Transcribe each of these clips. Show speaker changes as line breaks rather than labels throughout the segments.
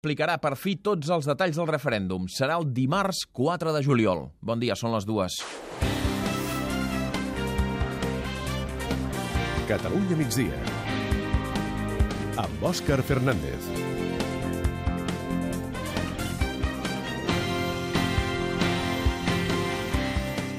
explicarà per fi tots els detalls del referèndum. Serà el dimarts 4 de juliol. Bon dia, són les dues.
Catalunya migdia amb Òscar Fernández.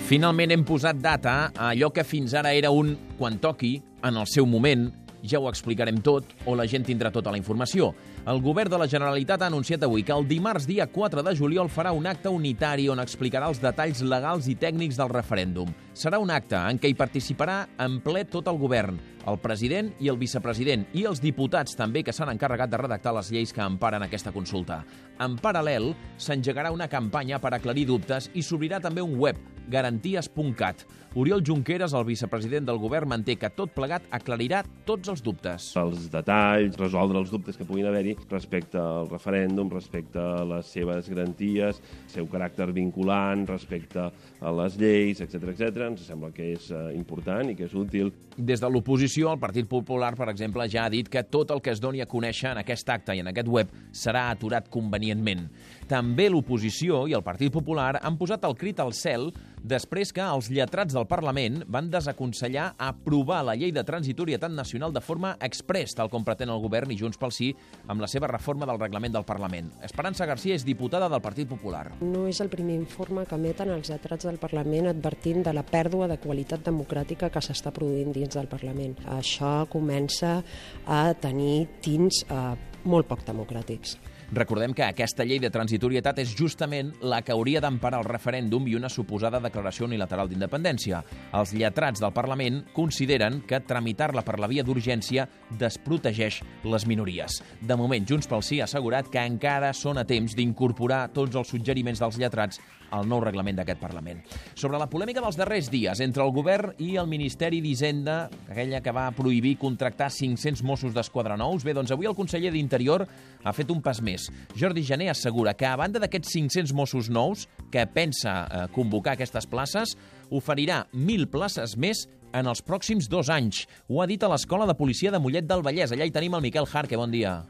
Finalment hem posat data a allò que fins ara era un quan toqui, en el seu moment, ja ho explicarem tot o la gent tindrà tota la informació. El govern de la Generalitat ha anunciat avui que el dimarts dia 4 de juliol farà un acte unitari on explicarà els detalls legals i tècnics del referèndum. Serà un acte en què hi participarà en ple tot el govern, el president i el vicepresident i els diputats també que s'han encarregat de redactar les lleis que emparen aquesta consulta. En paral·lel, s'engegarà una campanya per aclarir dubtes i s'obrirà també un web, garanties.cat. Oriol Junqueras, el vicepresident del govern, manté que tot plegat aclarirà tots els dubtes.
Els detalls, resoldre els dubtes que puguin haver-hi respecte al referèndum, respecte a les seves garanties, seu caràcter vinculant, respecte a les lleis, etc etc. Ens sembla que és eh, important i que és útil.
Des de l'oposició, el Partit Popular, per exemple, ja ha dit que tot el que es doni a conèixer en aquest acte i en aquest web serà aturat convenientment. També l'oposició i el Partit Popular han posat el crit al cel després que els lletrats del Parlament van desaconsellar aprovar la llei de transitorietat nacional de forma express, tal com pretén el govern i Junts pel Sí amb la seva reforma del reglament del Parlament. Esperança Garcia és diputada del Partit Popular.
No és el primer informe que emeten els lletrats del Parlament advertint de la pèrdua de qualitat democràtica que s'està produint dins del Parlament. Això comença a tenir tints eh, molt poc democràtics.
Recordem que aquesta llei de transitorietat és justament la que hauria d'emparar el referèndum i una suposada declaració unilateral d'independència. Els lletrats del Parlament consideren que tramitar-la per la via d'urgència desprotegeix les minories. De moment, Junts pel Sí ha assegurat que encara són a temps d'incorporar tots els suggeriments dels lletrats al nou reglament d'aquest Parlament. Sobre la polèmica dels darrers dies entre el govern i el Ministeri d'Hisenda, aquella que va prohibir contractar 500 Mossos d'Esquadra nous, bé, doncs avui el conseller d'Interior ha fet un pas més. Jordi Jané assegura que, a banda d'aquests 500 Mossos nous, que pensa eh, convocar aquestes places, oferirà 1.000 places més en els pròxims dos anys. Ho ha dit a l'Escola de Policia de Mollet del Vallès. Allà hi tenim el Miquel Jarque. Bon dia.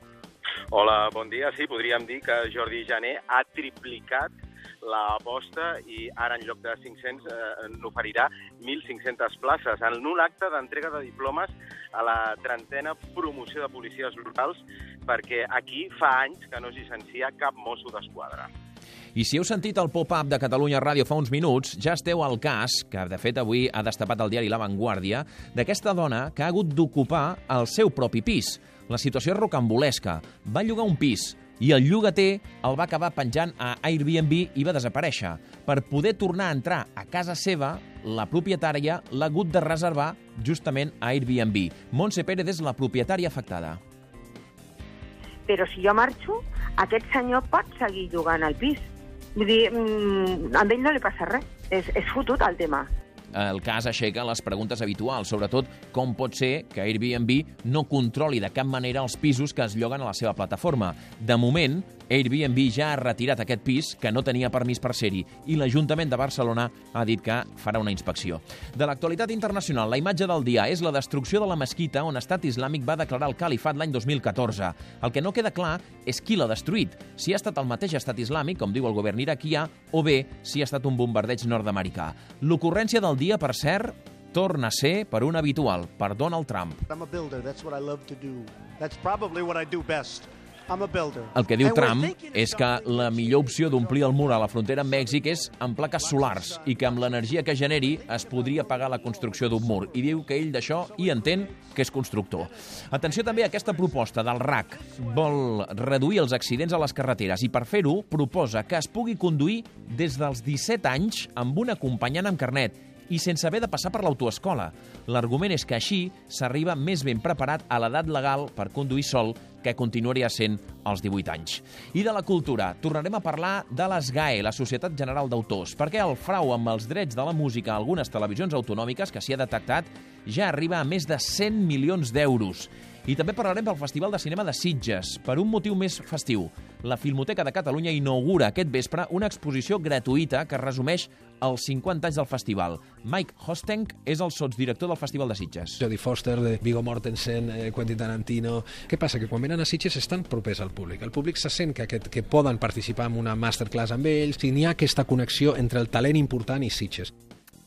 Hola, bon dia. Sí, podríem dir que Jordi Jané ha triplicat l'aposta i ara en lloc de 500 eh, n'oferirà 1.500 places en un acte d'entrega de diplomes a la trentena promoció de policies locals perquè aquí fa anys que no es llicencia cap mosso d'esquadra.
I si heu sentit el pop-up de Catalunya Ràdio fa uns minuts, ja esteu al cas, que de fet avui ha destapat el diari La Vanguardia, d'aquesta dona que ha hagut d'ocupar el seu propi pis. La situació és rocambolesca. Va llogar un pis, i el llogater el va acabar penjant a Airbnb i va desaparèixer. Per poder tornar a entrar a casa seva, la propietària l'ha hagut de reservar justament a Airbnb. Montse Pérez és la propietària afectada.
Però si jo marxo, aquest senyor pot seguir llogant al pis. Vull dir, mm, a ell no li passa res. És, és fotut el tema
el cas aixeca les preguntes habituals, sobretot com pot ser que Airbnb no controli de cap manera els pisos que es lloguen a la seva plataforma. De moment, Airbnb ja ha retirat aquest pis, que no tenia permís per ser-hi, i l'Ajuntament de Barcelona ha dit que farà una inspecció. De l'actualitat internacional, la imatge del dia és la destrucció de la mesquita on Estat Islàmic va declarar el califat l'any 2014. El que no queda clar és qui l'ha destruït, si ha estat el mateix Estat Islàmic, com diu el govern iraquià, o bé si ha estat un bombardeig nord-americà. L'ocurrència del dia, per cert, torna a ser per un habitual, per Donald Trump.
I'm a builder. That's what I love to do. That's probably what I do best. I'm a builder.
El que diu Trump és que la millor opció d'omplir el mur a la frontera amb Mèxic és amb plaques solars i que amb l'energia que generi es podria pagar la construcció d'un mur. I diu que ell d'això hi entén que és constructor. Atenció també a aquesta proposta del RAC. Vol reduir els accidents a les carreteres i per fer-ho proposa que es pugui conduir des dels 17 anys amb un acompanyant amb carnet i sense haver de passar per l'autoescola. L'argument és que així s'arriba més ben preparat a l'edat legal per conduir sol que continuaria sent als 18 anys. I de la cultura, tornarem a parlar de l'ESGAE, la Societat General d'Autors, perquè el frau amb els drets de la música a algunes televisions autonòmiques que s'hi ha detectat ja arriba a més de 100 milions d'euros. I també parlarem del Festival de Cinema de Sitges, per un motiu més festiu. La Filmoteca de Catalunya inaugura aquest vespre una exposició gratuïta que resumeix els 50 anys del festival. Mike Hostenk és el sotsdirector del Festival de Sitges.
Jodie Foster, de Viggo Mortensen, eh, Quentin Tarantino... Què passa? Que quan venen a Sitges estan propers al públic. El públic se sent que, aquest, que poden participar en una masterclass amb ells, i n'hi ha aquesta connexió entre el talent important i Sitges.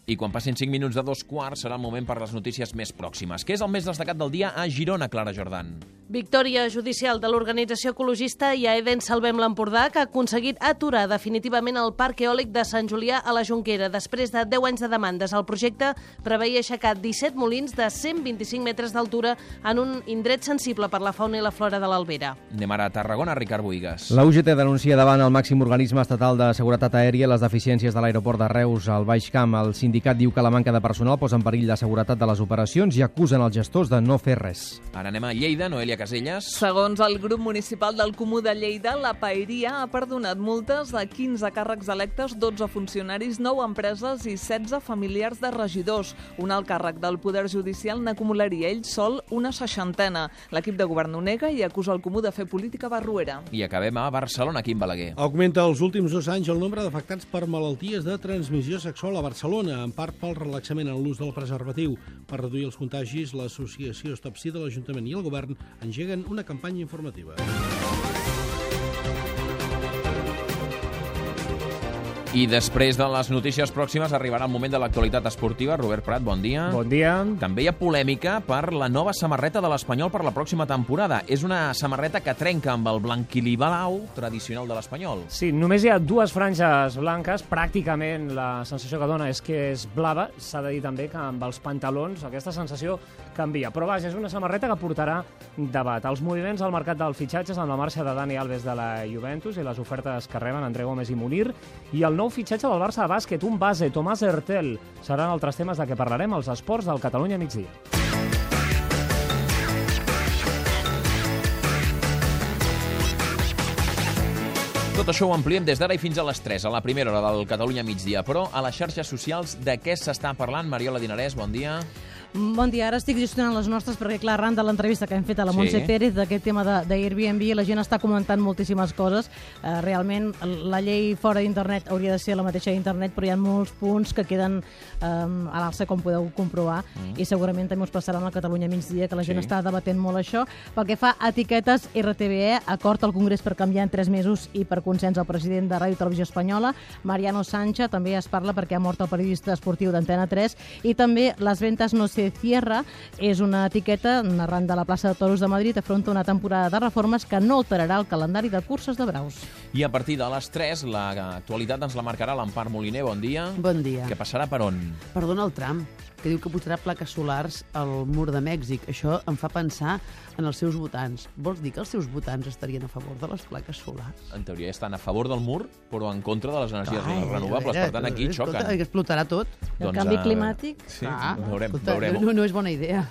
I quan passin 5 minuts de dos quarts serà el moment per les notícies més pròximes. Què és el més destacat del dia a Girona, Clara Jordan?
Victòria judicial de l'organització ecologista Iaeden Salvem l'Empordà, que ha aconseguit aturar definitivament el parc eòlic de Sant Julià a la Jonquera. Després de 10 anys de demandes, el projecte preveia aixecar 17 molins de 125 metres d'altura en un indret sensible per la fauna i la flora de l'Albera.
Anem ara a Tarragona, Ricard Boigas.
La UGT denuncia davant el màxim organisme estatal de seguretat aèria les deficiències de l'aeroport de Reus al Baix Camp. El sindicat diu que la manca de personal posa en perill la seguretat de les operacions i acusen els gestors de no fer res.
Ara anem a Lleida, Noelia Caselles.
Segons el grup municipal del Comú de Lleida, la Paeria ha perdonat multes de 15 càrrecs electes, 12 funcionaris, 9 empreses i 16 familiars de regidors. Un alt càrrec del Poder Judicial n'acumularia ell sol una seixantena. L'equip de govern ho nega i acusa el Comú de fer política barruera.
I acabem a Barcelona, Quim Balaguer.
Augmenta els últims dos anys el nombre d'afectats per malalties de transmissió sexual a Barcelona, en part pel relaxament en l'ús del preservatiu. Per reduir els contagis, l'associació Stop de l'Ajuntament i el govern engeguen una campanya informativa.
I després de les notícies pròximes arribarà el moment de l'actualitat esportiva. Robert Prat, bon dia.
Bon dia.
També hi ha polèmica per la nova samarreta de l'Espanyol per la pròxima temporada. És una samarreta que trenca amb el blanquilibalau tradicional de l'Espanyol.
Sí, només hi ha dues franges blanques. Pràcticament la sensació que dona és que és blava. S'ha de dir també que amb els pantalons aquesta sensació canvia. Però vaja, és una samarreta que portarà debat. Els moviments al mercat dels fitxatges amb la marxa de Dani Alves de la Juventus i les ofertes que reben André Gómez i Munir i el nou fitxatge del Barça de bàsquet, un base, Tomàs Hertel. Seran altres temes de què parlarem als esports del Catalunya migdia.
Tot això ho ampliem des d'ara i fins a les 3, a la primera hora del Catalunya migdia. Però a les xarxes socials de què s'està parlant? Mariola Dinarès, bon dia.
Bon dia, ara estic gestionant les nostres perquè, clar, arran de l'entrevista que hem fet a la
Sí.
Montse Pérez d'aquest tema de- d'Airbnb, la gent està comentant moltíssimes coses. Eh, realment, la llei fora d'internet hauria de ser la mateixa d'internet, però hi ha molts punts que queden eh, a l'alça, com podeu comprovar,
Mm.
i segurament també us passarà a Catalunya migdia, que la gent
Sí.
està debatent molt això. Pel que fa a etiquetes, RTBE, acord al Congrés per canviar en 3 mesos i per consens al president de Ràdio Televisió Espanyola, Mariano Sancha, també es parla perquè ha mort el periodista esportiu d'Antena 3, i també les ventes no se cierra, és una etiqueta narrant de la plaça de Toros de Madrid afronta una temporada de reformes que no alterarà el calendari de curses de braus.
I a partir de les 3, l'actualitat ens la marcarà l'Empar Moliner. Bon dia.
Bon dia.
Què passarà per on?
Per Donald Trump, que diu que posarà plaques solars al mur de Mèxic. Això em fa pensar en els seus votants. Vols dir que els seus votants estarien a favor de les plaques solars?
En teoria estan a favor del mur, però en contra de les energies
Ai,
renovables.
veure,
Per tant, aquí
escolta,
xoquen.
Que explotarà tot.
El canvi climàtic?
Sí,
veurem,
escolta,
veurem.
No, no és bona idea.